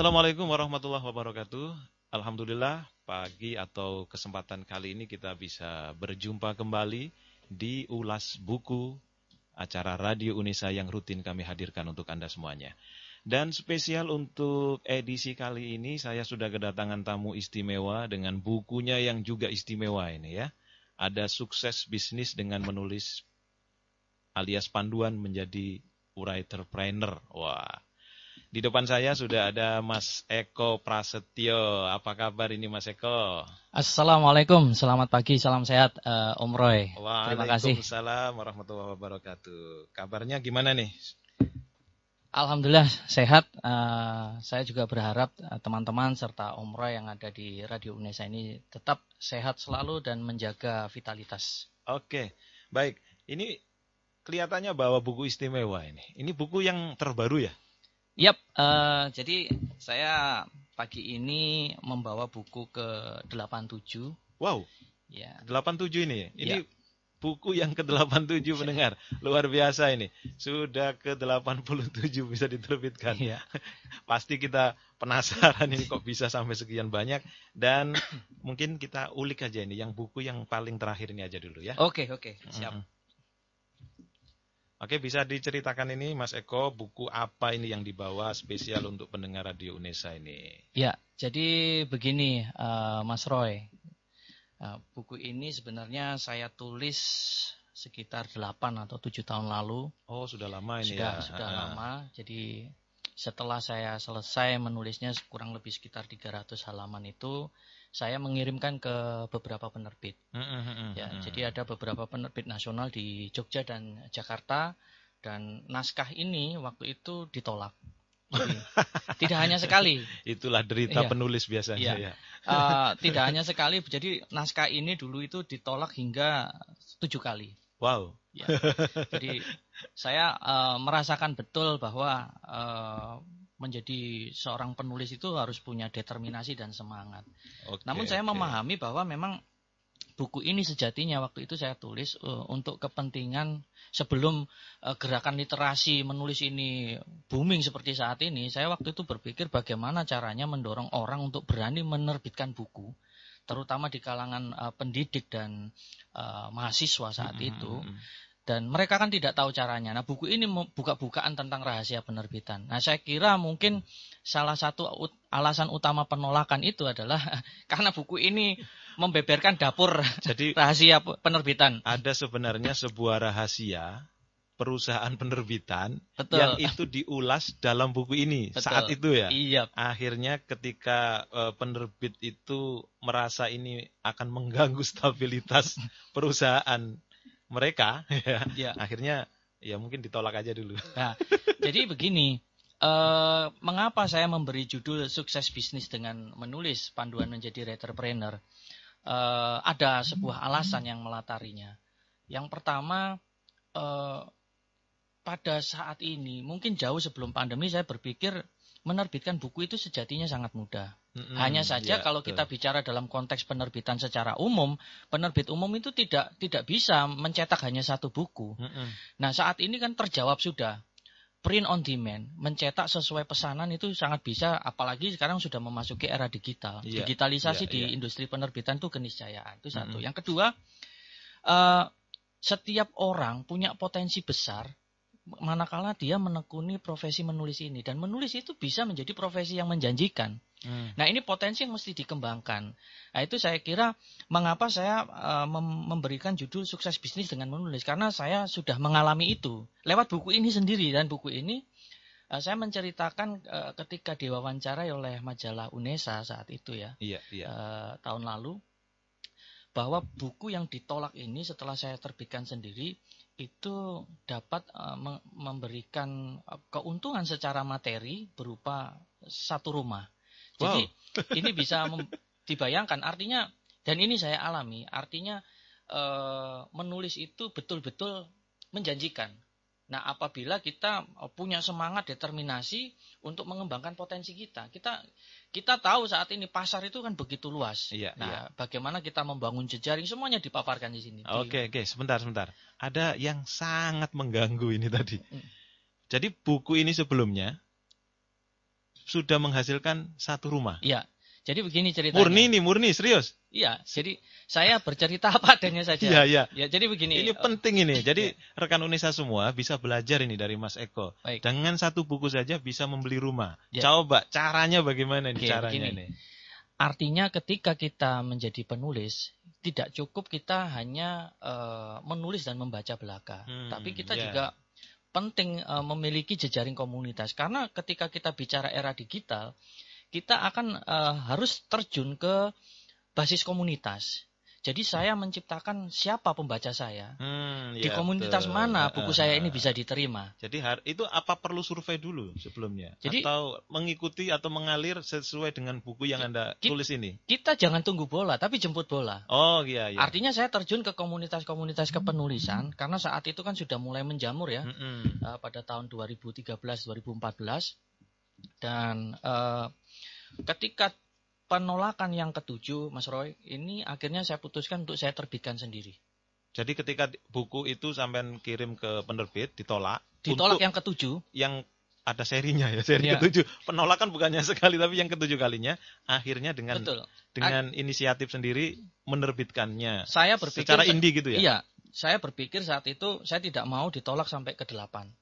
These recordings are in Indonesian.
Assalamualaikum warahmatullahi wabarakatuh. Alhamdulillah pagi atau kesempatan kali ini kita bisa berjumpa kembali di ulas buku acara Radio Unesa yang rutin kami hadirkan untuk Anda semuanya. Dan spesial untuk edisi kali ini saya sudah kedatangan tamu istimewa dengan bukunya yang juga istimewa ini ya. Ada sukses bisnis dengan menulis alias panduan menjadi writer-trainer. Wah. Di depan saya sudah ada Mas Eko Prasetyo. Apa kabar ini Mas Eko? Assalamualaikum, selamat pagi, salam sehat uh, Om Roy. Terima kasih. Waalaikumsalam warahmatullahi wabarakatuh. Kabarnya gimana nih? Alhamdulillah sehat. Uh, saya juga berharap eh, teman-teman uh, serta Om Roy yang ada di Radio Unesa ini tetap sehat selalu dan menjaga vitalitas. Oke, baik. Ini kelihatannya bawa buku istimewa ini. Ini buku yang terbaru ya? Yap, uh, jadi saya pagi ini membawa buku ke 87. Wow. Ya. 87 ini. Ini ya. buku yang ke-87 mendengar. Luar biasa ini. Sudah ke-87 bisa diterbitkan. Ya. Pasti kita penasaran ini kok bisa sampai sekian banyak dan mungkin kita ulik aja ini yang buku yang paling terakhir ini aja dulu ya. Oke, oke. Siap. Mm -hmm. Oke, bisa diceritakan ini Mas Eko, buku apa ini yang dibawa spesial untuk pendengar Radio Unesa ini? Ya, jadi begini uh, Mas Roy. Uh, buku ini sebenarnya saya tulis sekitar 8 atau 7 tahun lalu. Oh, sudah lama ini sudah, ya. Sudah uh. lama. Jadi setelah saya selesai menulisnya kurang lebih sekitar 300 halaman itu, saya mengirimkan ke beberapa penerbit. Mm -hmm. Ya, jadi ada beberapa penerbit nasional di Jogja dan Jakarta dan naskah ini waktu itu ditolak. Jadi, tidak hanya sekali. Itulah derita iya, penulis biasanya iya. ya. Uh, tidak hanya sekali. Jadi naskah ini dulu itu ditolak hingga tujuh kali. Wow. Ya. Jadi saya uh, merasakan betul bahwa uh, menjadi seorang penulis itu harus punya determinasi dan semangat. Okay, Namun saya okay. memahami bahwa memang buku ini sejatinya waktu itu saya tulis uh, untuk kepentingan sebelum uh, gerakan literasi menulis ini booming seperti saat ini, saya waktu itu berpikir bagaimana caranya mendorong orang untuk berani menerbitkan buku, terutama di kalangan uh, pendidik dan uh, mahasiswa saat mm -hmm. itu dan mereka kan tidak tahu caranya. Nah, buku ini buka-bukaan tentang rahasia penerbitan. Nah, saya kira mungkin salah satu alasan utama penolakan itu adalah karena buku ini membeberkan dapur Jadi, rahasia penerbitan. Ada sebenarnya sebuah rahasia perusahaan penerbitan Betul. yang itu diulas dalam buku ini Betul. saat itu ya. Iya. Akhirnya ketika uh, penerbit itu merasa ini akan mengganggu stabilitas perusahaan mereka ya, ya. akhirnya ya mungkin ditolak aja dulu. Nah, jadi begini, uh, mengapa saya memberi judul sukses bisnis dengan menulis panduan menjadi entrepreneur? Uh, ada sebuah alasan yang melatarinya. Yang pertama, uh, pada saat ini, mungkin jauh sebelum pandemi, saya berpikir menerbitkan buku itu sejatinya sangat mudah. Mm-hmm, Hanya saja ya, kalau kita bicara dalam konteks penerbitan secara umum, penerbit umum itu tidak tidak bisa mencetak hanya satu buku. Mm-hmm. Nah, saat ini kan terjawab sudah. Print on demand, mencetak sesuai pesanan itu sangat bisa, apalagi sekarang sudah memasuki era digital. Yeah, Digitalisasi yeah, di yeah. industri penerbitan itu keniscayaan. Itu satu. Mm-hmm. Yang kedua, uh, setiap orang punya potensi besar manakala dia menekuni profesi menulis ini dan menulis itu bisa menjadi profesi yang menjanjikan. Hmm. Nah ini potensi yang mesti dikembangkan. Nah itu saya kira mengapa saya uh, memberikan judul sukses bisnis dengan menulis karena saya sudah mengalami itu lewat buku ini sendiri dan buku ini uh, saya menceritakan uh, ketika diwawancarai oleh majalah Unesa saat itu ya iya, iya. Uh, tahun lalu bahwa buku yang ditolak ini setelah saya terbitkan sendiri itu dapat uh, memberikan uh, keuntungan secara materi berupa satu rumah. Jadi wow. ini bisa dibayangkan artinya dan ini saya alami artinya uh, menulis itu betul-betul menjanjikan. Nah, apabila kita punya semangat determinasi untuk mengembangkan potensi kita, kita kita tahu saat ini pasar itu kan begitu luas. Iya, nah, iya. bagaimana kita membangun jejaring semuanya dipaparkan di sini. Oke, oke, sebentar, sebentar. Ada yang sangat mengganggu ini tadi. Hmm. Jadi buku ini sebelumnya sudah menghasilkan satu rumah. Iya. Jadi begini ceritanya. Murni nih, murni, serius. Iya, jadi saya bercerita apa adanya saja. Iya, iya. Ya, jadi begini. Ini penting ini. Jadi rekan Unesa semua bisa belajar ini dari Mas Eko. Baik. Dengan satu buku saja bisa membeli rumah. Ya. Coba caranya bagaimana ini Oke, caranya begini. ini? Artinya ketika kita menjadi penulis, tidak cukup kita hanya eh, menulis dan membaca belaka, Hmm, tapi kita ya. juga penting eh, memiliki jejaring komunitas. Karena ketika kita bicara era digital, kita akan eh, harus terjun ke basis komunitas. Jadi saya menciptakan siapa pembaca saya, Hmm, di ya, komunitas betul. mana buku saya ini bisa diterima. Jadi itu apa perlu survei dulu sebelumnya? Jadi- atau mengikuti atau mengalir sesuai dengan buku yang Anda Ki- tulis ini? Kita jangan tunggu bola, tapi jemput bola. Oh iya iya. Artinya saya terjun ke komunitas-komunitas kepenulisan karena saat itu kan sudah mulai menjamur ya Mm-mm. eh, pada tahun 2013-2014 dan eh, ketika penolakan yang ketujuh Mas Roy ini akhirnya saya putuskan untuk saya terbitkan sendiri. Jadi ketika buku itu sampai kirim ke penerbit ditolak, Ditolak yang ketujuh, yang ada serinya ya, seri Iya. ketujuh. Penolakan bukannya sekali tapi yang ketujuh kalinya akhirnya dengan betul. dengan inisiatif sendiri menerbitkannya Saya berpikir secara indie gitu ya. Iya, saya berpikir saat itu saya tidak mau ditolak sampai ke delapan.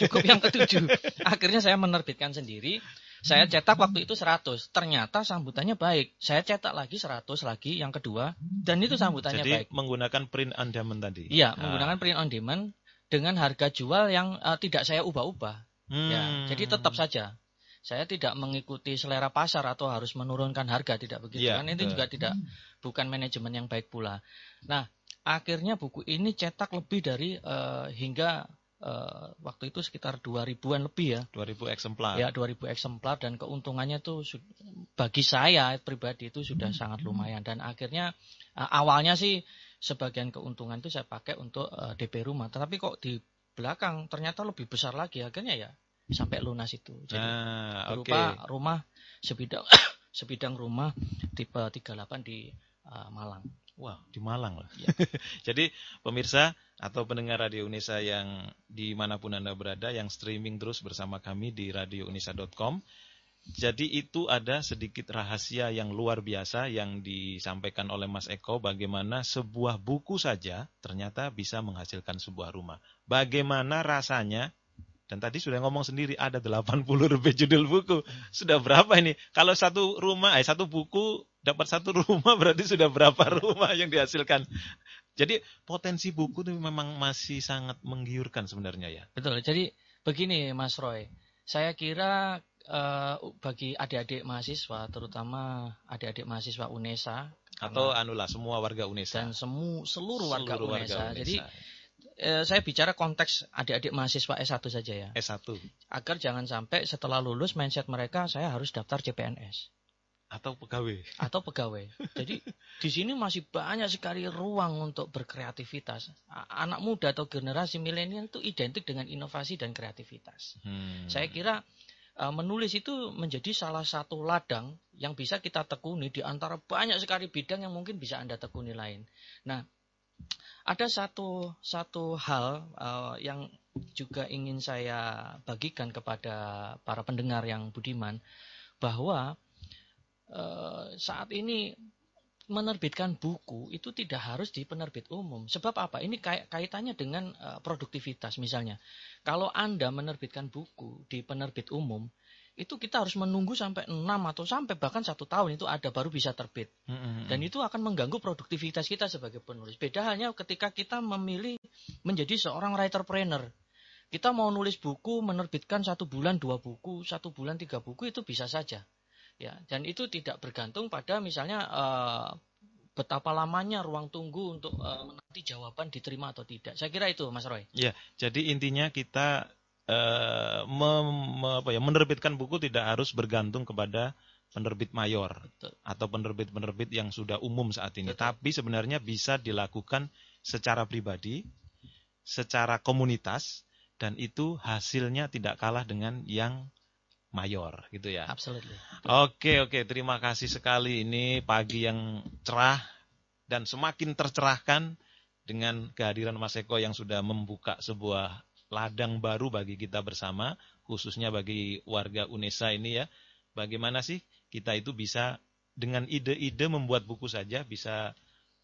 Cukup yang ketujuh. Akhirnya saya menerbitkan sendiri. Saya cetak waktu itu 100. Ternyata sambutannya baik. Saya cetak lagi 100 lagi yang kedua dan itu sambutannya Jadi baik. menggunakan print on demand tadi. Iya, Ah. menggunakan print on demand dengan harga jual yang eh, tidak saya ubah-ubah. Hmm. Ya, jadi tetap saja saya tidak mengikuti selera pasar atau harus menurunkan harga tidak begitu Iya, kan itu juga tidak bukan manajemen yang baik pula. Nah, akhirnya buku ini cetak lebih dari eh, hingga eh, waktu itu sekitar 2000-an lebih ya. 2000 eksemplar. Ya, 2000 eksemplar dan keuntungannya tuh su- bagi saya pribadi itu sudah sangat lumayan dan akhirnya eh, awalnya sih sebagian keuntungan itu saya pakai untuk eh, DP rumah, tetapi kok di belakang ternyata lebih besar lagi akhirnya ya sampai lunas itu. Jadi Nah, oke. berupa rumah sebidang sebidang rumah tipe 38 di eh, Malang. Wah, di Malang loh. Ya. Jadi pemirsa atau pendengar Radio Unesa yang di mana pun Anda berada, yang streaming terus bersama kami di radiounesa.com. Jadi itu ada sedikit rahasia yang luar biasa yang disampaikan oleh Mas Eko bagaimana sebuah buku saja ternyata bisa menghasilkan sebuah rumah. Bagaimana rasanya dan tadi sudah ngomong sendiri ada 80 lebih judul buku. Sudah berapa ini? Kalau satu rumah, eh satu buku dapat satu rumah berarti sudah berapa rumah yang dihasilkan. Jadi potensi buku itu memang masih sangat menggiurkan sebenarnya ya. Betul. Jadi begini Mas Roy, saya kira eh, bagi adik-adik mahasiswa, terutama adik-adik mahasiswa UNESA Atau anulah semua warga Unesa. dan semu seluruh warga Seluruh UNESA. Unesa. Jadi eh, saya bicara konteks adik-adik mahasiswa S1 saja ya, S1 agar jangan sampai setelah lulus mindset mereka saya harus daftar CPNS atau pegawai. atau pegawai. Jadi di sini masih banyak sekali ruang untuk berkreativitas. Anak muda atau generasi milenial itu identik dengan inovasi dan kreativitas. Hmm. Saya kira uh, menulis itu menjadi salah satu ladang yang bisa kita tekuni di antara banyak sekali bidang yang mungkin bisa Anda tekuni lain. Nah, ada satu satu hal uh, yang juga ingin saya bagikan kepada para pendengar yang budiman bahwa saat ini menerbitkan buku itu tidak harus di penerbit umum. Sebab apa? Ini kait- kaitannya dengan uh, produktivitas misalnya. Kalau Anda menerbitkan buku di penerbit umum, itu kita harus menunggu sampai 6 atau sampai bahkan satu tahun itu ada baru bisa terbit. Hmm, Dan itu akan mengganggu produktivitas kita sebagai penulis. Beda halnya ketika kita memilih menjadi seorang writerpreneur. Kita mau nulis buku, menerbitkan satu bulan dua buku, satu bulan tiga buku itu bisa saja. Ya, dan itu tidak bergantung pada misalnya eh, betapa lamanya ruang tunggu untuk eh, menanti jawaban diterima atau tidak. Saya kira itu, Mas Roy. Jadi intinya kita eh, mem- me- apa ya, menerbitkan buku tidak harus bergantung kepada penerbit mayor Betul. atau penerbit-penerbit yang sudah umum saat ini. Betul. Tapi sebenarnya bisa dilakukan secara pribadi, secara komunitas, dan itu hasilnya tidak kalah dengan yang mayor, gitu ya. Absolutely. Oke oke terima kasih sekali ini pagi yang cerah dan semakin tercerahkan dengan kehadiran Mas Eko yang sudah membuka sebuah ladang baru bagi kita bersama khususnya bagi warga Unesa ini ya bagaimana sih kita itu bisa dengan ide-ide membuat buku saja bisa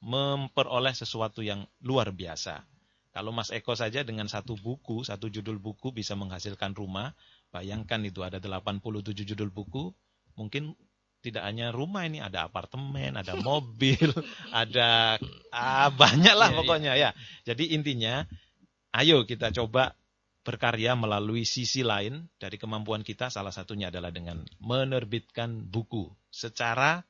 memperoleh sesuatu yang luar biasa. Kalau Mas Eko saja dengan satu buku, satu judul buku bisa menghasilkan rumah, bayangkan itu ada 87 judul buku, mungkin tidak hanya rumah ini ada apartemen, ada mobil, ada ah, banyak lah iya, iya. pokoknya ya. Jadi intinya, ayo kita coba berkarya melalui sisi lain dari kemampuan kita. Salah satunya adalah dengan menerbitkan buku secara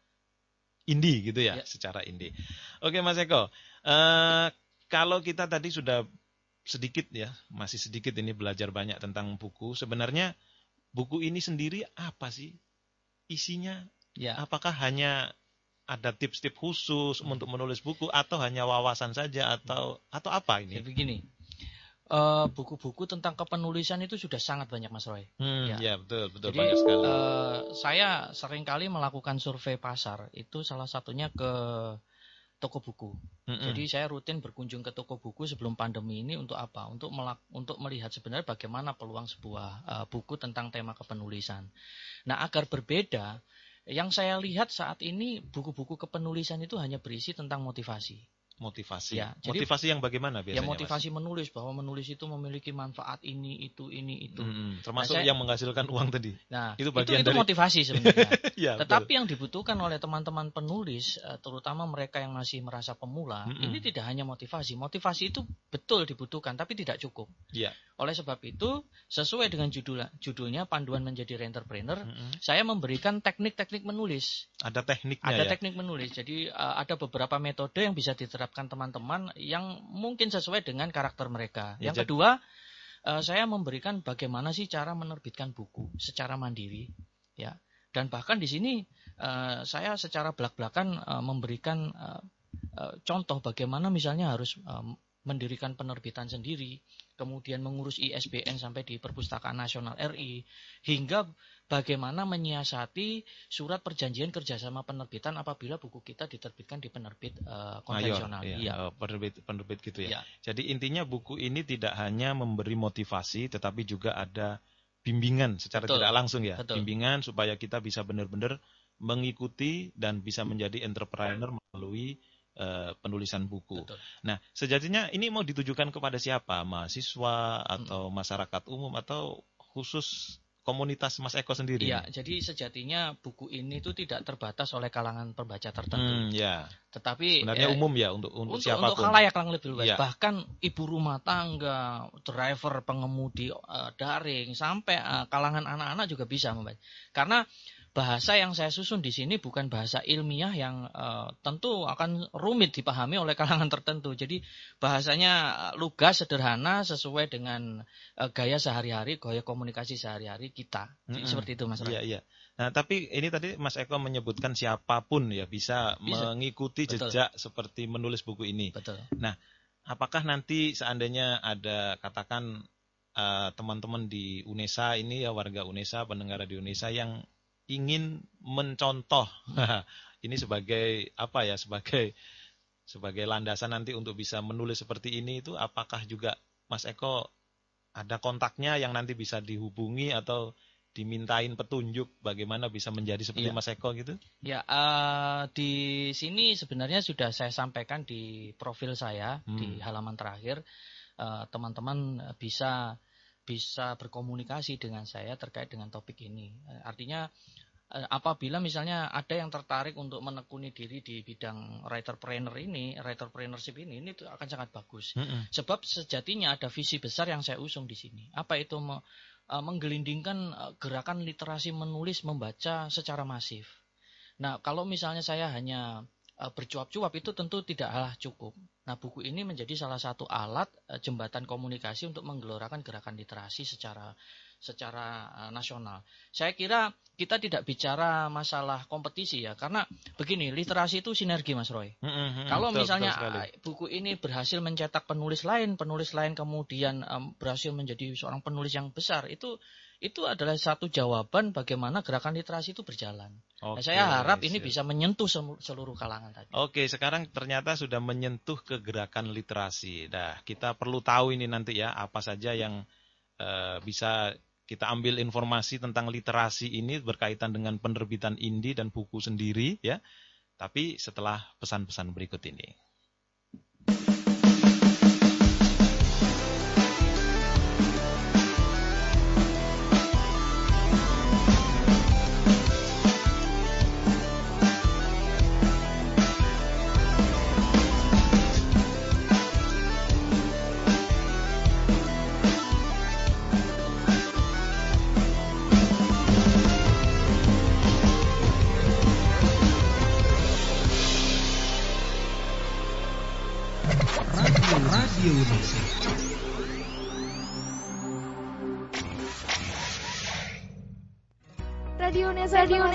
indie gitu ya, ya. secara indie. Oke Mas Eko, uh, kalau kita tadi sudah sedikit ya, masih sedikit ini belajar banyak tentang buku. Sebenarnya buku ini sendiri apa sih isinya? Ya. Apakah hanya ada tips-tips khusus hmm. untuk menulis buku atau hanya wawasan saja atau atau apa ini? Ya, begini, eh, buku-buku uh, tentang kepenulisan itu sudah sangat banyak Mas Roy. Hmm, ya. ya betul betul Jadi, banyak sekali. Uh, saya sering kali melakukan survei pasar itu salah satunya ke toko buku. Mm -hmm. Jadi saya rutin berkunjung ke toko buku sebelum pandemi ini untuk apa? Untuk melak untuk melihat sebenarnya bagaimana peluang sebuah uh, buku tentang tema kepenulisan. Nah, agar berbeda yang saya lihat saat ini buku-buku kepenulisan itu hanya berisi tentang motivasi. Motivasi. Ya, jadi, motivasi yang bagaimana biasanya? Ya motivasi mas? menulis bahwa menulis itu memiliki manfaat ini itu ini itu. Hmm, termasuk nah, saya, yang menghasilkan uang tadi. Nah, itu bagian itu, itu dari... motivasi sebenarnya. ya, Tetapi betul. yang dibutuhkan oleh teman-teman penulis, eh, terutama mereka yang masih merasa pemula, hmm, ini tidak hanya motivasi. Motivasi itu betul dibutuhkan, tapi tidak cukup. Ya. Oleh sebab itu, sesuai dengan judul judulnya panduan menjadi entrepreneur, hmm. saya memberikan teknik-teknik menulis. Ada tekniknya Ada ya? teknik menulis. Jadi uh, ada beberapa metode yang bisa diterapkan diterapkan teman-teman yang mungkin sesuai dengan karakter mereka. Ya, yang kedua, uh, saya memberikan bagaimana sih cara menerbitkan buku secara mandiri, ya. Dan bahkan di sini uh, saya secara belak-belakan uh, memberikan uh, uh, contoh bagaimana misalnya harus uh, mendirikan penerbitan sendiri, kemudian mengurus ISBN sampai di Perpustakaan Nasional RI, hingga bagaimana menyiasati surat perjanjian kerjasama penerbitan apabila buku kita diterbitkan di penerbit uh, konvensional. Mayor, iya. Oh, penerbit, penerbit gitu ya. ya. Jadi intinya buku ini tidak hanya memberi motivasi, tetapi juga ada bimbingan secara Betul. tidak langsung ya. Betul. Bimbingan supaya kita bisa benar-benar mengikuti dan bisa menjadi entrepreneur melalui uh, penulisan buku. Betul. Nah, sejatinya ini mau ditujukan kepada siapa? Mahasiswa atau hmm. masyarakat umum atau khusus komunitas Mas Eko sendiri. Iya, jadi sejatinya buku ini itu tidak terbatas oleh kalangan pembaca tertentu. Hmm, ya. Tetapi sebenarnya eh, umum ya untuk untuk, siapa pun. Untuk khalayak yang lebih luas. Ya. Bahkan ibu rumah tangga, driver, pengemudi uh, daring sampai uh, kalangan anak-anak juga bisa membaca. Karena bahasa yang saya susun di sini bukan bahasa ilmiah yang uh, tentu akan rumit dipahami oleh kalangan tertentu. Jadi bahasanya eh, lugas, sederhana, sesuai dengan uh, gaya sehari-hari, gaya komunikasi sehari-hari kita. Mm -hmm. Seperti itu Mas Iya, iya. Nah, tapi ini tadi Mas Eko menyebutkan siapa pun ya bisa, bisa. mengikuti Betul. jejak seperti menulis buku ini. Betul. Nah, apakah nanti seandainya ada katakan teman-teman uh, di UNESA ini ya warga UNESA, pendengar di UNESA yang ingin mencontoh ini sebagai apa ya sebagai sebagai landasan nanti untuk bisa menulis seperti ini itu apakah juga Mas Eko ada kontaknya yang nanti bisa dihubungi atau dimintain petunjuk bagaimana bisa menjadi seperti ya. Mas Eko gitu? Ya, uh, di sini sebenarnya sudah saya sampaikan di profil saya hmm. di halaman terakhir eh, teman-teman uh, bisa bisa berkomunikasi dengan saya terkait dengan topik ini. Artinya Eh, apabila misalnya ada yang tertarik untuk menekuni diri di bidang writerpreneur ini, writerpreneurship ini, ini itu akan sangat bagus. Mm -hmm. Sebab sejatinya ada visi besar yang saya usung di sini. Apa itu me, uh, menggelindingkan uh, gerakan literasi menulis membaca secara masif. Nah, kalau misalnya saya hanya bercuap-cuap itu tentu tidaklah cukup. Nah, buku ini menjadi salah satu alat jembatan komunikasi untuk menggelorakan gerakan literasi secara secara uh, nasional. Saya kira kita tidak bicara masalah kompetisi ya, karena begini literasi itu sinergi Mas Roy. Mm -hmm, Kalau betul, misalnya betul buku ini berhasil mencetak penulis lain, penulis lain kemudian um, berhasil menjadi seorang penulis yang besar, itu itu adalah satu jawaban bagaimana gerakan literasi itu berjalan. Okay, nah, saya harap ini bisa menyentuh seluruh kalangan tadi. Oke, sekarang ternyata sudah menyentuh ke gerakan literasi. Nah, kita perlu tahu ini nanti ya apa saja yang uh, bisa kita ambil informasi tentang literasi ini berkaitan dengan penerbitan Indi dan buku sendiri ya. Tapi setelah pesan-pesan berikut ini.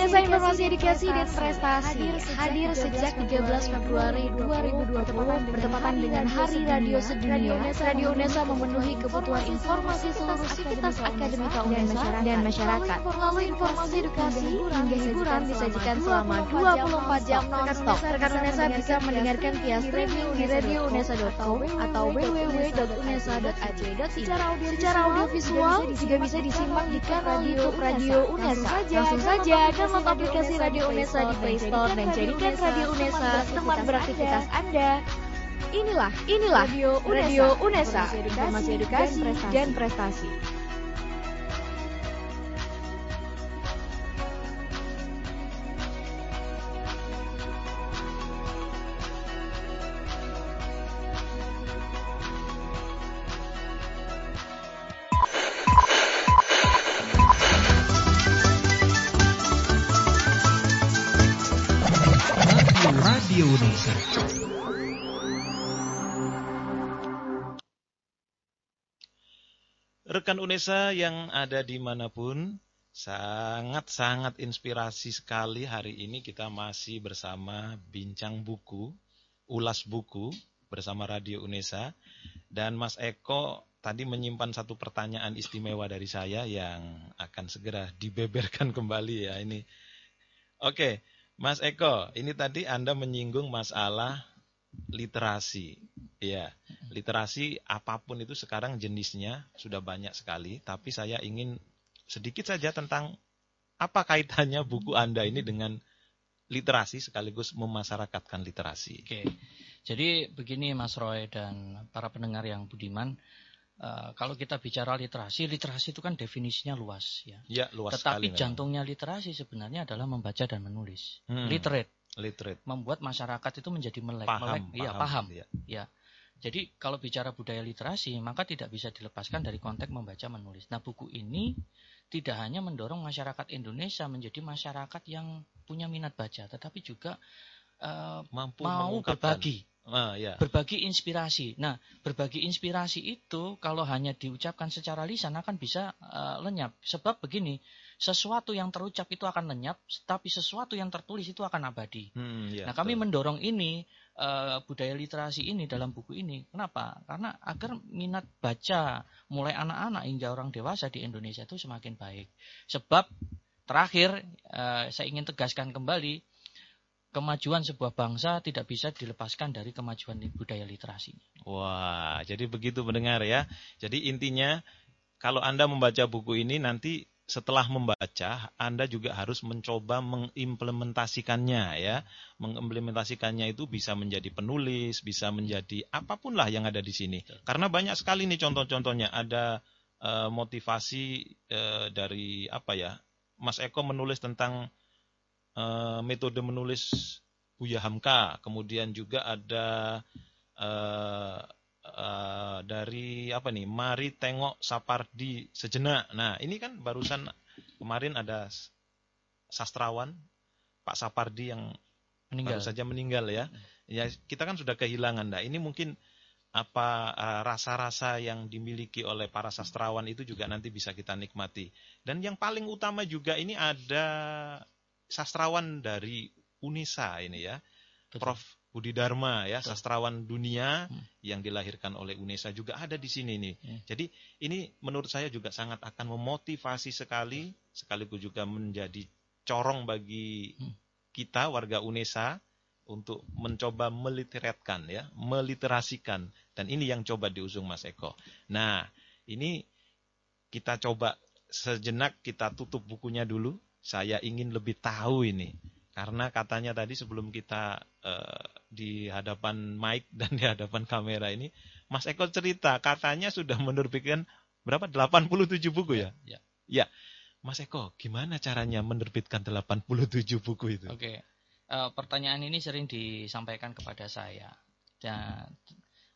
Edukasi dan Prestasi hadir sejak 13 Februari 2020 bertepatan dengan Hari Radio Sedunia. Radio UNESA memenuhi kebutuhan informasi seluruh sivitas akademika UNESA dan masyarakat. Melalui informasi edukasi hingga hiburan disajikan selama 24 jam non-stop. Rekan UNESA bisa mendengarkan via streaming di radiounesa.com atau www.unesa.ac.id. Secara audio audiovisual juga bisa disimak di kanal YouTube Radio UNESA. Langsung saja download aplikasi Radio Unesa di Play Store dan jadikan Radio Unesa teman beraktivitas Anda. Inilah, inilah Radio Unesa, Radio Unesa informasi edukasi dan prestasi. Rekan UNESA yang ada di mana pun, sangat-sangat inspirasi sekali hari ini kita masih bersama Bincang Buku, Ulas Buku bersama Radio UNESA. Dan Mas Eko tadi menyimpan satu pertanyaan istimewa dari saya yang akan segera dibeberkan kembali ya ini. Oke, Mas Eko, ini tadi Anda menyinggung masalah literasi. Ya, literasi apa pun itu sekarang jenisnya sudah banyak sekali, tapi saya ingin sedikit saja tentang apa kaitannya buku Anda ini dengan literasi sekaligus memasyarakatkan literasi. Oke. Jadi begini Mas Roy dan para pendengar yang budiman, uh, kalau kita bicara literasi, literasi itu kan definisinya luas ya. Ya, luas Tetapi sekali. jantungnya literasi sebenarnya adalah membaca dan menulis. Hmm. Literate literate. Membuat masyarakat itu menjadi melek, paham, melek, iya, paham, ya, paham. Ya. ya. Jadi kalau bicara budaya literasi, maka tidak bisa dilepaskan dari konteks membaca menulis. Nah, buku ini tidak hanya mendorong masyarakat Indonesia menjadi masyarakat yang punya minat baca, tetapi juga uh, mampu mau berbagi. Ah, ya. Berbagi inspirasi. Nah, berbagi inspirasi itu kalau hanya diucapkan secara lisan akan bisa uh, lenyap. Sebab begini, sesuatu yang terucap itu akan lenyap, tapi sesuatu yang tertulis itu akan abadi. Hmm, ya, nah, kami betul. mendorong ini uh, budaya literasi ini dalam buku ini. Kenapa? Karena agar minat baca mulai anak-anak hingga orang dewasa di Indonesia itu semakin baik. Sebab terakhir uh, saya ingin tegaskan kembali kemajuan sebuah bangsa tidak bisa dilepaskan dari kemajuan budaya literasi. Wah, jadi begitu mendengar ya. Jadi intinya kalau Anda membaca buku ini nanti setelah membaca, Anda juga harus mencoba mengimplementasikannya ya. Mengimplementasikannya itu bisa menjadi penulis, bisa menjadi apa pun lah yang ada di sini. Karena banyak sekali nih contoh-contohnya. Ada uh, motivasi uh, dari apa ya? Mas Eko menulis tentang uh, metode menulis Buya Hamka. Kemudian juga ada uh, uh, dari apa nih? Mari tengok Sapardi sejenak. Nah, ini kan barusan kemarin ada sastrawan Pak Sapardi yang meninggal. baru saja meninggal ya. Ya, kita kan sudah kehilangan. Nah, ini mungkin apa eh, rasa-rasa uh, yang dimiliki oleh para sastrawan itu juga nanti bisa kita nikmati. Dan yang paling utama juga ini ada sastrawan dari UNISA ini ya. Betul. Prof Budi Dharma ya, sastrawan dunia hmm. yang dilahirkan oleh UNESA juga ada di sini nih. Hmm. Jadi ini menurut saya juga sangat akan memotivasi sekali sekaligus juga menjadi corong bagi hmm. kita warga UNESA untuk mencoba meliteratkan ya, meliterasikan dan ini yang coba diusung Mas Eko. Nah, ini kita coba sejenak kita tutup bukunya dulu. Saya ingin lebih tahu ini. Karena katanya tadi sebelum kita uh, di hadapan mic dan di hadapan kamera ini, Mas Eko cerita katanya sudah menerbitkan berapa? 87 buku ya? Ya. Ya. Mas Eko, gimana caranya menerbitkan 87 buku itu? Oke. Uh, pertanyaan ini sering disampaikan kepada saya. Dan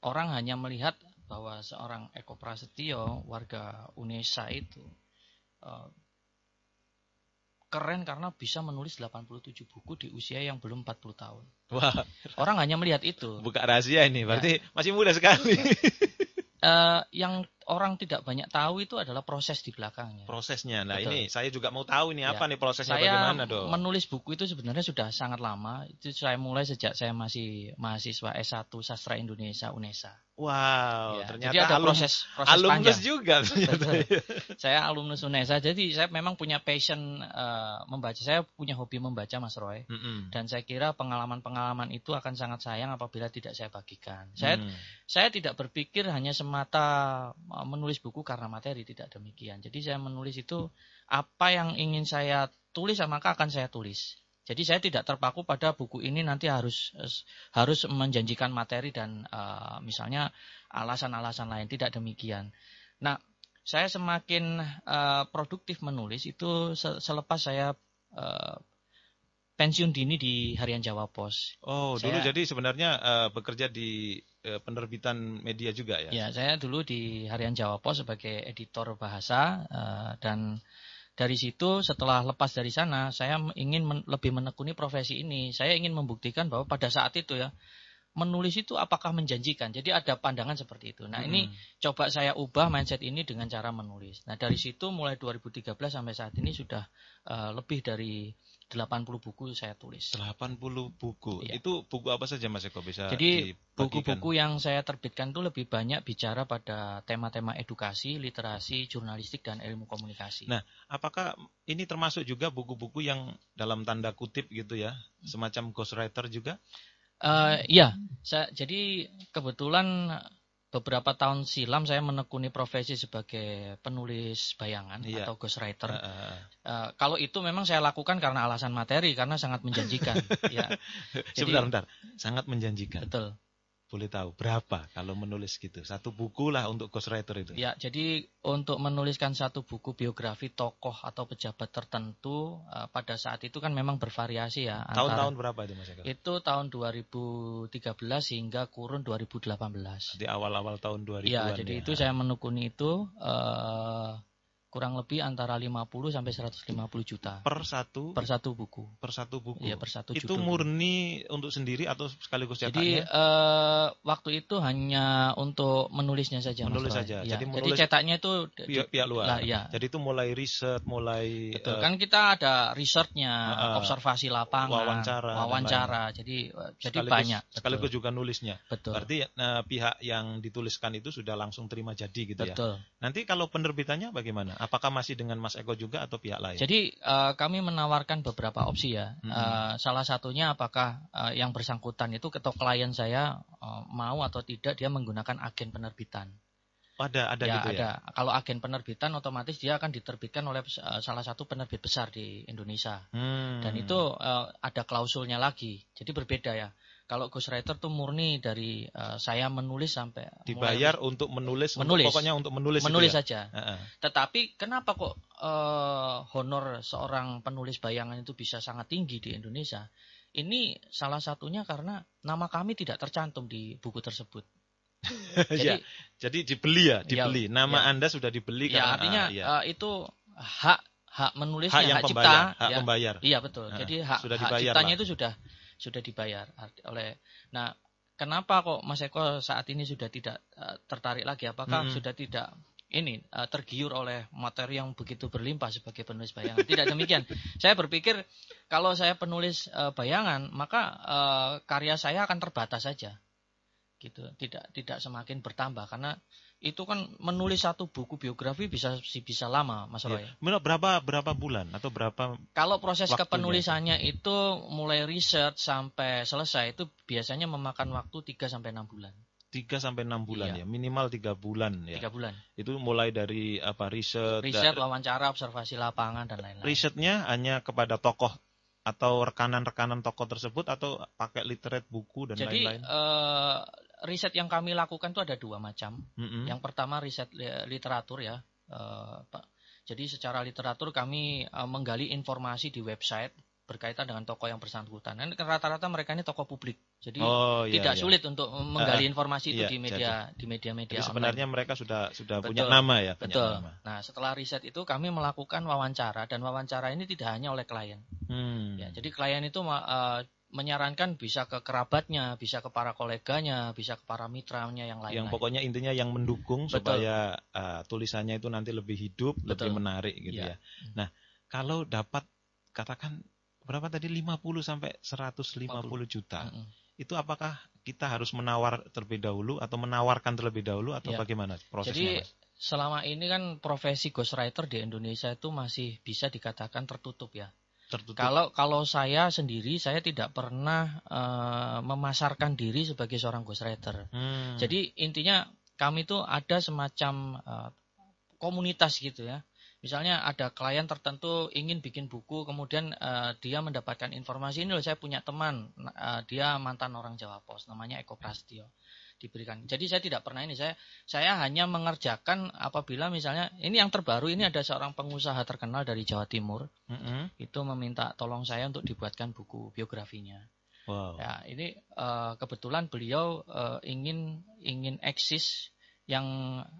orang hanya melihat bahwa seorang Eko Prasetyo, warga Unesa itu uh, keren karena bisa menulis 87 buku di usia yang belum 40 tahun. Wah. Orang hanya melihat itu. Buka rahasia ini, berarti ya. masih muda sekali. uh, yang orang tidak banyak tahu itu adalah proses di belakangnya. Prosesnya. Nah, Betul. ini saya juga mau tahu ini ya. apa nih prosesnya saya bagaimana, Dok? menulis buku itu sebenarnya sudah sangat lama. Itu saya mulai sejak saya masih mahasiswa S1 Sastra Indonesia UNESA. Wow, ya, ternyata jadi ada alum, proses proses alumnus panjang. juga saya alumnus UNESA, jadi saya memang punya passion uh, membaca. Saya punya hobi membaca, Mas Roy. Mm -hmm. Dan saya kira pengalaman-pengalaman itu akan sangat sayang apabila tidak saya bagikan. Saya mm. saya tidak berpikir hanya semata menulis buku karena materi, tidak demikian. Jadi saya menulis itu apa yang ingin saya tulis maka akan saya tulis. Jadi saya tidak terpaku pada buku ini nanti harus harus menjanjikan materi dan uh, misalnya alasan-alasan lain tidak demikian. Nah, saya semakin uh, produktif menulis itu selepas saya uh, pensiun dini di Harian Jawa Pos. Oh, saya, dulu jadi sebenarnya uh, bekerja di uh, penerbitan media juga ya? Ya, saya dulu di Harian Jawa Pos sebagai editor bahasa uh, dan dari situ setelah lepas dari sana saya ingin men lebih menekuni profesi ini. Saya ingin membuktikan bahwa pada saat itu ya menulis itu apakah menjanjikan. Jadi ada pandangan seperti itu. Nah, hmm. ini coba saya ubah mindset ini dengan cara menulis. Nah, dari situ mulai 2013 sampai saat ini sudah uh, lebih dari 80 buku saya tulis. 80 buku. Ya. Itu buku apa saja Mas Eko bisa Jadi buku-buku yang saya terbitkan itu lebih banyak bicara pada tema-tema edukasi, literasi, jurnalistik dan ilmu komunikasi. Nah, apakah ini termasuk juga buku-buku yang dalam tanda kutip gitu ya, semacam ghostwriter juga? Uh, iya, saya, jadi kebetulan beberapa tahun silam saya menekuni profesi sebagai penulis bayangan iya. atau ghostwriter. Uh, uh, uh, kalau itu memang saya lakukan karena alasan materi karena sangat menjanjikan. ya. Sebentar, sebentar. Sangat menjanjikan. Betul boleh tahu berapa kalau menulis gitu? Satu buku lah untuk ghostwriter itu. Ya, jadi untuk menuliskan satu buku biografi tokoh atau pejabat tertentu uh, pada saat itu kan memang bervariasi ya. Tahun-tahun berapa itu Mas Eko? Itu tahun 2013 hingga kurun 2018. Di awal-awal tahun 2000 Ya, jadi ya. itu saya menekuni itu uh, kurang lebih antara 50 sampai 150 juta. Per satu? Per satu buku. Per satu buku? Iya per satu itu judul. murni untuk sendiri atau sekaligus cetaknya? jadi uh, waktu itu hanya untuk menulisnya saja menulis saja. Ya, jadi, menulis jadi cetaknya itu pihak, pihak luar. Lah, ya. jadi itu mulai riset mulai Betul, uh, kan kita ada risetnya uh, observasi lapangan wawancara wawancara. jadi uh, jadi banyak. Sekaligus juga nulisnya. Betul. Berarti uh, pihak yang dituliskan itu sudah langsung terima jadi gitu betul. ya? Betul. Nanti kalau penerbitannya bagaimana Apakah masih dengan Mas Eko juga atau pihak lain? Jadi uh, kami menawarkan beberapa opsi ya. Hmm. Uh, salah satunya apakah uh, yang bersangkutan itu atau klien saya uh, mau atau tidak dia menggunakan agen penerbitan. Oh, ada ada ya, gitu ada. ya. Kalau agen penerbitan otomatis dia akan diterbitkan oleh uh, salah satu penerbit besar di Indonesia. Hmm. Dan itu uh, ada klausulnya lagi. Jadi berbeda ya. Kalau ghostwriter tuh murni dari uh, saya menulis sampai dibayar mulai, untuk menulis, menulis. Untuk, pokoknya untuk menulis. Menulis ya? saja. Uh -uh. Tetapi kenapa kok uh, honor seorang penulis bayangan itu bisa sangat tinggi di Indonesia? Ini salah satunya karena nama kami tidak tercantum di buku tersebut. jadi, ya, jadi dibeli ya, iya, dibeli. Ya, Nama ya. Anda sudah dibeli ya, artinya uh, ya. uh, itu hak hak menulisnya, hak, yang hak pembayar, cipta, hak ya. pembayar. Iya betul. Uh, jadi hak, sudah hak ciptanya lah. itu sudah sudah dibayar. Oleh nah kenapa kok Mas Eko saat ini sudah tidak uh, tertarik lagi? Apakah hmm. sudah tidak ini uh, tergiur oleh materi yang begitu berlimpah sebagai penulis bayangan? Tidak demikian. Saya berpikir kalau saya penulis uh, bayangan maka uh, karya saya akan terbatas saja. Gitu. Tidak tidak semakin bertambah. Karena itu kan menulis satu buku biografi bisa bisa lama Mas Roy. Ya. Berapa berapa bulan atau berapa Kalau proses waktunya? kepenulisannya itu mulai riset sampai selesai itu biasanya memakan waktu 3 sampai 6 bulan. 3 sampai 6 bulan Iya. ya, minimal 3 bulan ya. Tiga bulan. Itu mulai dari apa riset, Riset, wawancara, observasi lapangan dan lain-lain. risetnya hanya kepada tokoh atau rekanan-rekanan tokoh tersebut atau pakai literate buku dan Jadi lain-lain. eh, riset yang kami lakukan itu ada dua macam. Mm-mm. Yang pertama riset li- literatur ya, Pak. Jadi secara literatur kami eh, menggali informasi di website berkaitan dengan tokoh yang bersangkutan. Dan rata-rata mereka ini tokoh publik. Jadi oh iya. tidak iya. sulit untuk menggali informasi itu iya, di media di media-media Jadi online. sebenarnya mereka sudah sudah punya Betul. nama ya, punya Betul. nama. Nah, setelah riset itu kami melakukan wawancara dan wawancara ini tidak hanya oleh klien. Hmm. Ya, jadi klien itu eh, menyarankan bisa ke kerabatnya, bisa ke para koleganya, bisa ke para mitranya yang lain. yang pokoknya intinya yang mendukung Betul. supaya uh, tulisannya itu nanti lebih hidup, lebih Betul. menarik gitu Iya. ya. Nah, kalau dapat katakan berapa tadi 50 sampai 150 juta. Itu apakah kita harus menawar terlebih dahulu atau menawarkan terlebih dahulu atau Iya. bagaimana prosesnya, Jadi Mas? selama ini kan profesi ghostwriter di Indonesia itu masih bisa dikatakan tertutup ya. Tertutup. Kalau kalau saya sendiri saya tidak pernah eh, memasarkan diri sebagai seorang ghostwriter. Hmm. Jadi intinya kami itu ada semacam eh, komunitas gitu ya. Misalnya ada klien tertentu ingin bikin buku, kemudian eh, dia mendapatkan informasi ini loh saya punya teman, eh, dia mantan orang Jawa Pos, namanya Eko Prastio diberikan. Jadi saya tidak pernah ini saya saya hanya mengerjakan apabila misalnya ini yang terbaru ini ada seorang pengusaha terkenal dari Jawa Timur Mm-mm. itu meminta tolong saya untuk dibuatkan buku biografinya. Wow. Ya, ini eh, kebetulan beliau eh, ingin ingin eksis yang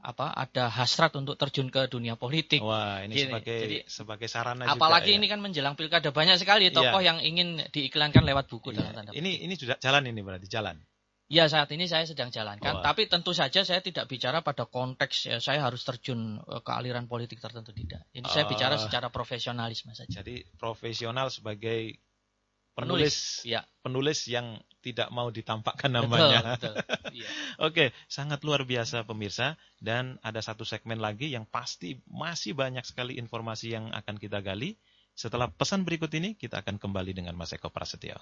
apa ada hasrat untuk terjun ke dunia politik. Wah, ini Gini, sebagai jadi- sebagai sarana Apalagi juga, ya. ini kan menjelang pilkada banyak sekali tokoh yang ingin diiklankan lewat buku Iya. dalam tanda petik. Ini ini sudah jalan ini berarti jalan. Ya saat ini saya sedang jalankan, Wah. tapi tentu saja saya tidak bicara pada konteks ya, saya harus terjun eh, ke aliran politik tertentu tidak. Ini saya Oh. bicara secara profesionalisme saja. Jadi profesional sebagai Penulis, penulis ya. penulis yang tidak mau ditampakkan Betul, namanya. betul. Iya. Oke, sangat luar biasa pemirsa dan ada satu segmen lagi yang pasti masih banyak sekali informasi yang akan kita gali. Setelah pesan berikut ini kita akan kembali dengan Mas Eko Prasetyo.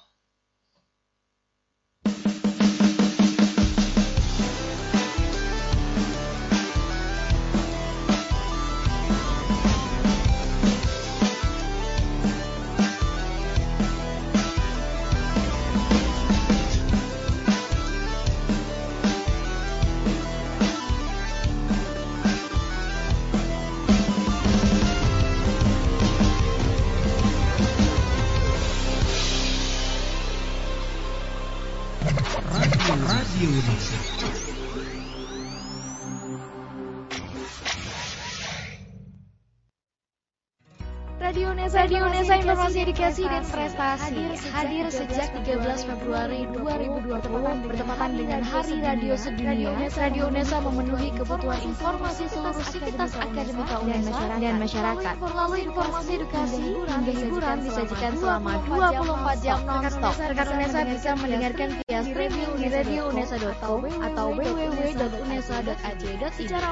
Radio Nesa, Radio Nesa Informasi Edukasi dan Prestasi hadir sejak 13 Februari 2020 bertepatan dengan Hari Radio Sedunia. Radio Nesa memenuhi kebutuhan informasi seluruh sivitas akademika UNESA dan masyarakat. Melalui informasi edukasi hingga hiburan disajikan selama 24 jam non-stop. Rekan UNESA bisa mendengarkan via streaming di radiounesa.com atau www.unesa.ac.id. Secara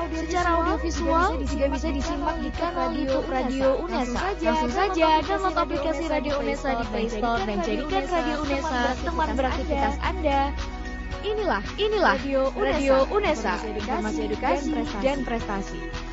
audiovisual juga bisa disimak di kanal YouTube Radio UNESA. Langsung saja download aplikasi Radio UNESA di Play Store dan jadikan Radio UNESA teman beraktivitas Anda. Inilah, inilah Radio UNESA, informasi edukasi dan prestasi. Radio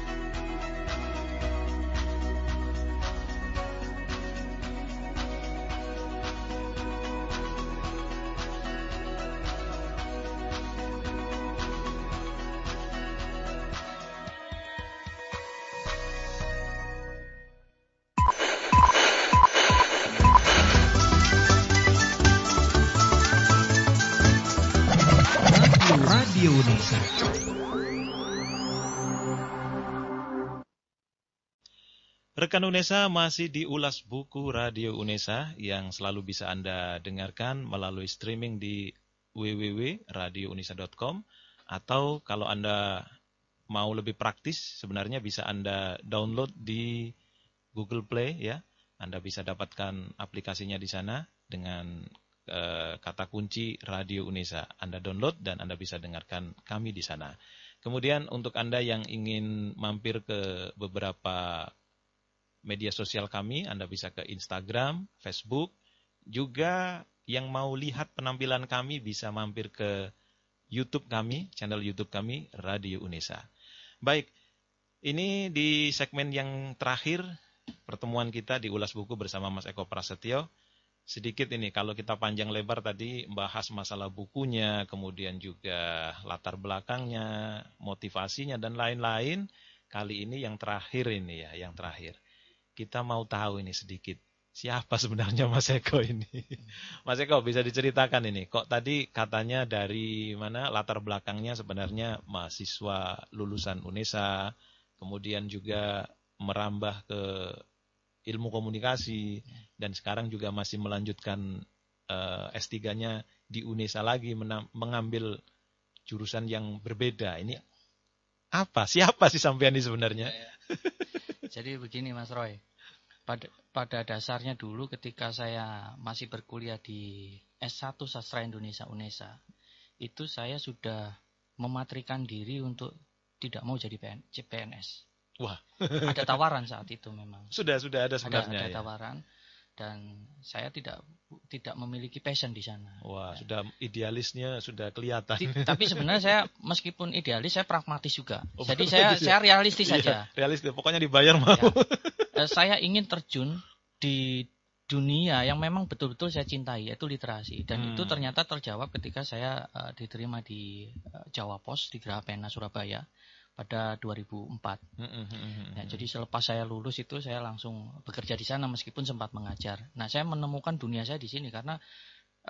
Unesa masih di Ulas Buku Radio Unesa yang selalu bisa Anda dengarkan melalui streaming di www.radiounesa.com atau kalau Anda mau lebih praktis sebenarnya bisa Anda download di Google Play ya. Anda bisa dapatkan aplikasinya di sana dengan eh, kata kunci Radio Unesa. Anda download dan Anda bisa dengarkan kami di sana. Kemudian untuk Anda yang ingin mampir ke beberapa media sosial kami, Anda bisa ke Instagram, Facebook, juga yang mau lihat penampilan kami bisa mampir ke YouTube kami, channel YouTube kami Radio Unesa. Baik, ini di segmen yang terakhir pertemuan kita di ulas buku bersama Mas Eko Prasetyo. Sedikit ini kalau kita panjang lebar tadi bahas masalah bukunya, kemudian juga latar belakangnya, motivasinya dan lain-lain. Kali ini yang terakhir ini ya, yang terakhir. Kita mau tahu ini sedikit siapa sebenarnya Mas Eko ini. Mas Eko bisa diceritakan ini. Kok tadi katanya dari mana latar belakangnya sebenarnya mahasiswa lulusan UNESA, kemudian juga merambah ke ilmu komunikasi dan sekarang juga masih melanjutkan uh, eh, S3-nya di UNESA lagi mengambil jurusan yang berbeda. Ini apa? Siapa sih sampean ini sebenarnya? Ya, ya. Jadi begini Mas Roy. Pada pada dasarnya dulu ketika saya masih berkuliah di S1 Sastra Indonesia UNESA, itu saya sudah mematrikan diri untuk tidak mau jadi PNS. Wah. ada tawaran saat itu memang. Sudah sudah ada sebenarnya. Ada, ada ya. tawaran dan saya tidak tidak memiliki passion di sana. Wah, ya. sudah idealisnya sudah kelihatan. Tapi sebenarnya saya meskipun idealis saya pragmatis juga. Oh, Jadi saya ya? saya realistis iya, saja. realistis, pokoknya dibayar mau. Ya. Saya ingin terjun di dunia yang memang betul-betul saya cintai yaitu literasi dan hmm. itu ternyata terjawab ketika saya uh, diterima di uh, Jawa Pos di Geraha Pena Surabaya pada 2004. Mm -hmm. nah, jadi selepas saya lulus itu saya langsung bekerja di sana meskipun sempat mengajar. Nah, saya menemukan dunia saya di sini karena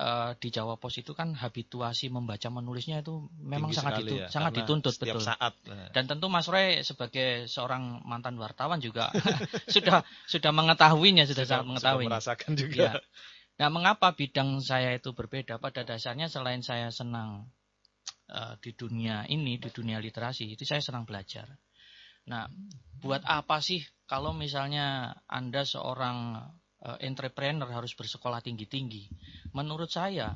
uh, di Jawa Pos itu kan habituasi membaca menulisnya itu memang Tinggi sangat ditu ya, sangat dituntut betul. saat. Eh. Dan tentu Mas Roy sebagai seorang mantan wartawan juga sudah sudah mengetahuinya sudah, sudah sangat mengetahui. Sudah merasakan juga. Ya. Nah, mengapa bidang saya itu berbeda? Pada dasarnya selain saya senang uh, di dunia ini, di dunia literasi, itu saya senang belajar. Nah, buat apa sih kalau misalnya Anda seorang uh, entrepreneur harus bersekolah tinggi-tinggi? Menurut saya,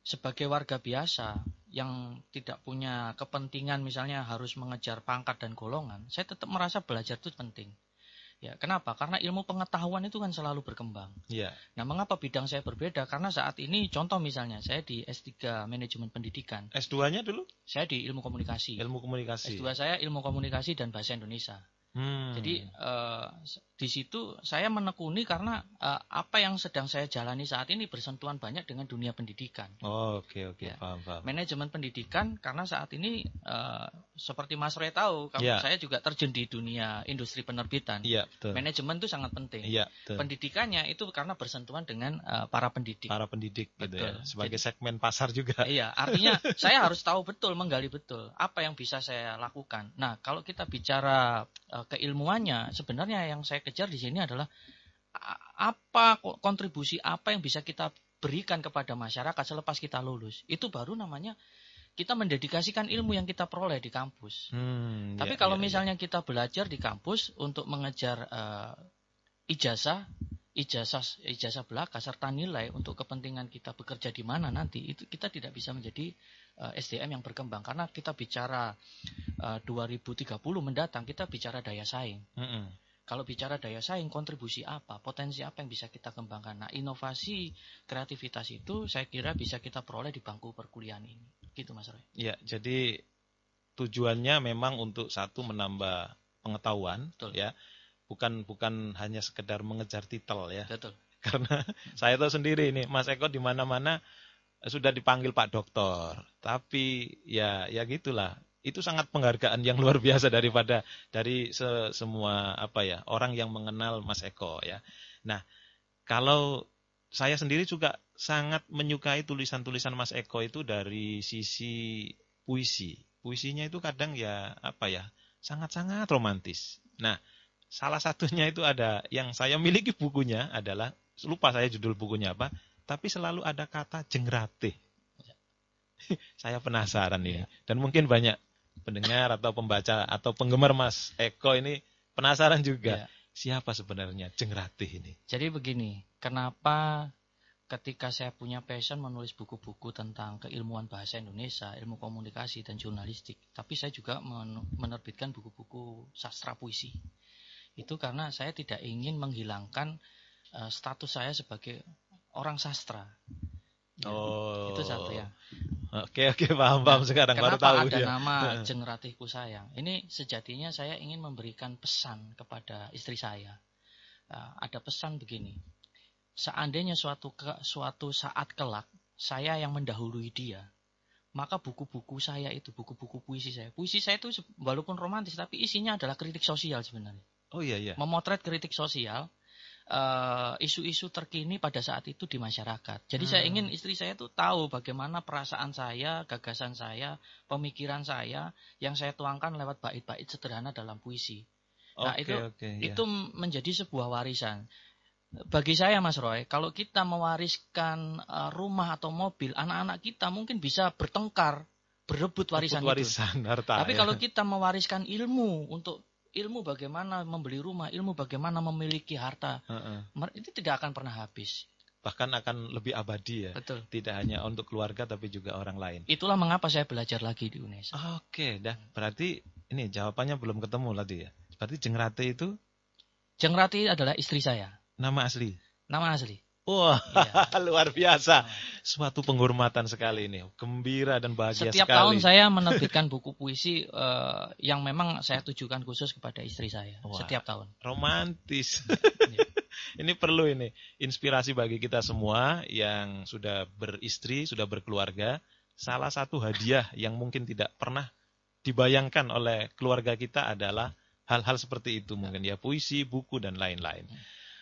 sebagai warga biasa yang tidak punya kepentingan misalnya harus mengejar pangkat dan golongan, saya tetap merasa belajar itu penting. Ya, kenapa? Karena ilmu pengetahuan itu kan selalu berkembang. Ya. Nah, mengapa bidang saya berbeda? Karena saat ini contoh misalnya saya di S3 Manajemen Pendidikan. S2-nya dulu? Saya di Ilmu Komunikasi. Ilmu Komunikasi. S2 saya Ilmu Komunikasi dan Bahasa Indonesia. Hmm. Jadi uh, di situ saya menekuni karena uh, apa yang sedang saya jalani saat ini bersentuhan banyak dengan dunia pendidikan. Oh, oke okay, oke okay. ya. paham paham. Manajemen pendidikan karena saat ini uh, seperti Mas Roy tahu, kamu yeah. saya juga terjun di dunia industri penerbitan. Yeah, betul. Manajemen itu sangat penting. Yeah, Pendidikannya itu karena bersentuhan dengan uh, para pendidik. Para pendidik gitu ya. Sebagai Jadi, segmen pasar juga. Iya, artinya saya harus tahu betul menggali betul apa yang bisa saya lakukan. Nah, kalau kita bicara uh, keilmuannya sebenarnya yang saya kejar di sini adalah apa kontribusi apa yang bisa kita berikan kepada masyarakat selepas kita lulus itu baru namanya kita mendedikasikan ilmu yang kita peroleh di kampus. Hmm, Tapi ya, kalau ya, ya. misalnya ya. kita belajar di kampus untuk mengejar uh, ijazah, ijazah ijazah belaka serta nilai untuk kepentingan kita bekerja di mana nanti itu kita tidak bisa menjadi uh, eh, SDM yang berkembang karena kita bicara uh, 2030 mendatang kita bicara daya saing. Mm -hmm. Kalau bicara daya saing, kontribusi apa, potensi apa yang bisa kita kembangkan. Nah, inovasi, kreativitas itu saya kira bisa kita peroleh di bangku perkuliahan ini. Gitu Mas Roy. Ya, jadi tujuannya memang untuk satu menambah pengetahuan, Betul. ya, bukan bukan hanya sekedar mengejar titel ya. Betul. Karena saya tahu sendiri ini, Mas Eko di mana-mana sudah dipanggil Pak Doktor, tapi ya ya gitulah itu sangat penghargaan yang luar biasa daripada dari se semua apa ya orang yang mengenal Mas Eko ya. Nah, kalau saya sendiri juga sangat menyukai tulisan-tulisan Mas Eko itu dari sisi puisi. Puisinya itu kadang ya apa ya sangat-sangat romantis. Nah, salah satunya itu ada yang saya miliki bukunya adalah lupa saya judul bukunya apa, tapi selalu ada kata jengratih. saya penasaran ini dan mungkin banyak pendengar atau pembaca atau penggemar Mas Eko ini penasaran juga. Ya. Siapa sebenarnya Jeng Ratih ini? Jadi begini, kenapa ketika saya punya passion menulis buku-buku tentang keilmuan bahasa Indonesia, ilmu komunikasi dan jurnalistik, tapi saya juga menerbitkan buku-buku sastra puisi. Itu karena saya tidak ingin menghilangkan uh, status saya sebagai orang sastra. Ya, oh. Itu satu ya. Oke oke paham paham sekarang baru Kenapa tahu ada ya. nama Jeng Ratihku sayang? Ini sejatinya saya ingin memberikan pesan kepada istri saya. Uh, ada pesan begini. Seandainya suatu ke, suatu saat kelak saya yang mendahului dia, maka buku-buku saya itu buku-buku puisi saya. Puisi saya itu walaupun romantis tapi isinya adalah kritik sosial sebenarnya. Oh iya iya. Memotret kritik sosial eh, isu-isu terkini pada saat itu di masyarakat. Jadi saya Hmm. ingin istri saya tuh tahu bagaimana perasaan saya, gagasan saya, pemikiran saya yang saya tuangkan lewat bait-bait sederhana dalam puisi. Nah, Oke itu- oke. iya. Itu menjadi sebuah warisan. Bagi saya Mas Roy, kalau kita mewariskan eh, rumah atau mobil, anak-anak kita mungkin bisa bertengkar, berebut warisan Rebut itu. warisan harta. Tapi ya. kalau kita mewariskan ilmu untuk ilmu bagaimana membeli rumah, ilmu bagaimana memiliki harta, Heeh. mer- itu tidak akan pernah habis. bahkan akan lebih abadi ya. Betul. Tidak hanya untuk keluarga tapi juga orang lain. Itulah mengapa saya belajar lagi di UNESA. Oke, dah. Berarti ini jawabannya belum ketemu tadi ya. Berarti Jengrate itu Jeng Rati adalah istri saya, nama asli. nama asli. Wah, Iya. luar biasa. Suatu penghormatan sekali ini. Gembira dan bahagia Setiap sekali. tahun saya menerbitkan buku puisi eh, yang memang saya tujukan khusus kepada istri saya. Wah. Setiap tahun. romantis. Iya. ini perlu ini inspirasi bagi kita semua yang sudah beristri, sudah berkeluarga. Salah satu hadiah yang mungkin tidak pernah dibayangkan oleh keluarga kita adalah hal-hal seperti itu mungkin ya puisi, buku dan lain-lain.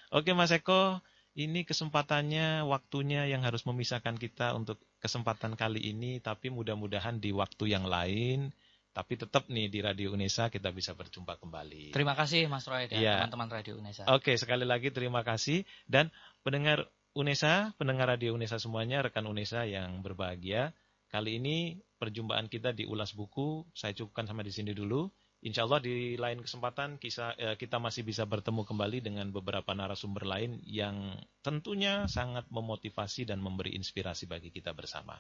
Oke Mas Eko, ini kesempatannya, waktunya yang harus memisahkan kita untuk kesempatan kali ini, tapi mudah-mudahan di waktu yang lain, tapi tetap nih di Radio Unesa kita bisa berjumpa kembali. Terima kasih Mas Roy dan Iya. teman-teman Radio UNESA. Oke, sekali lagi terima kasih dan pendengar Unesa, pendengar Radio Unesa semuanya, rekan Unesa yang berbahagia. Kali ini perjumpaan kita di Ulas Buku, saya cukupkan sampai di sini dulu. Insya Allah di lain kesempatan eh, kita masih bisa bertemu kembali dengan beberapa narasumber lain yang tentunya sangat memotivasi dan memberi inspirasi bagi kita bersama.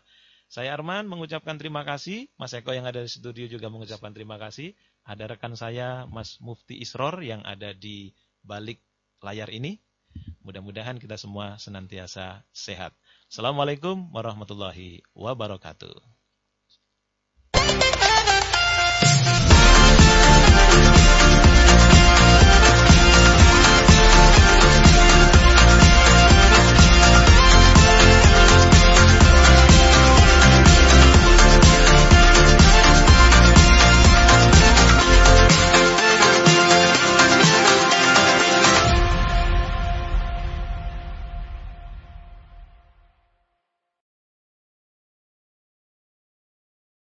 Saya Arman mengucapkan terima kasih, Mas Eko yang ada di studio juga mengucapkan terima kasih. Ada rekan saya Mas Mufti Isror yang ada di balik layar ini. Mudah-mudahan kita semua senantiasa sehat. Assalamualaikum warahmatullahi wabarakatuh.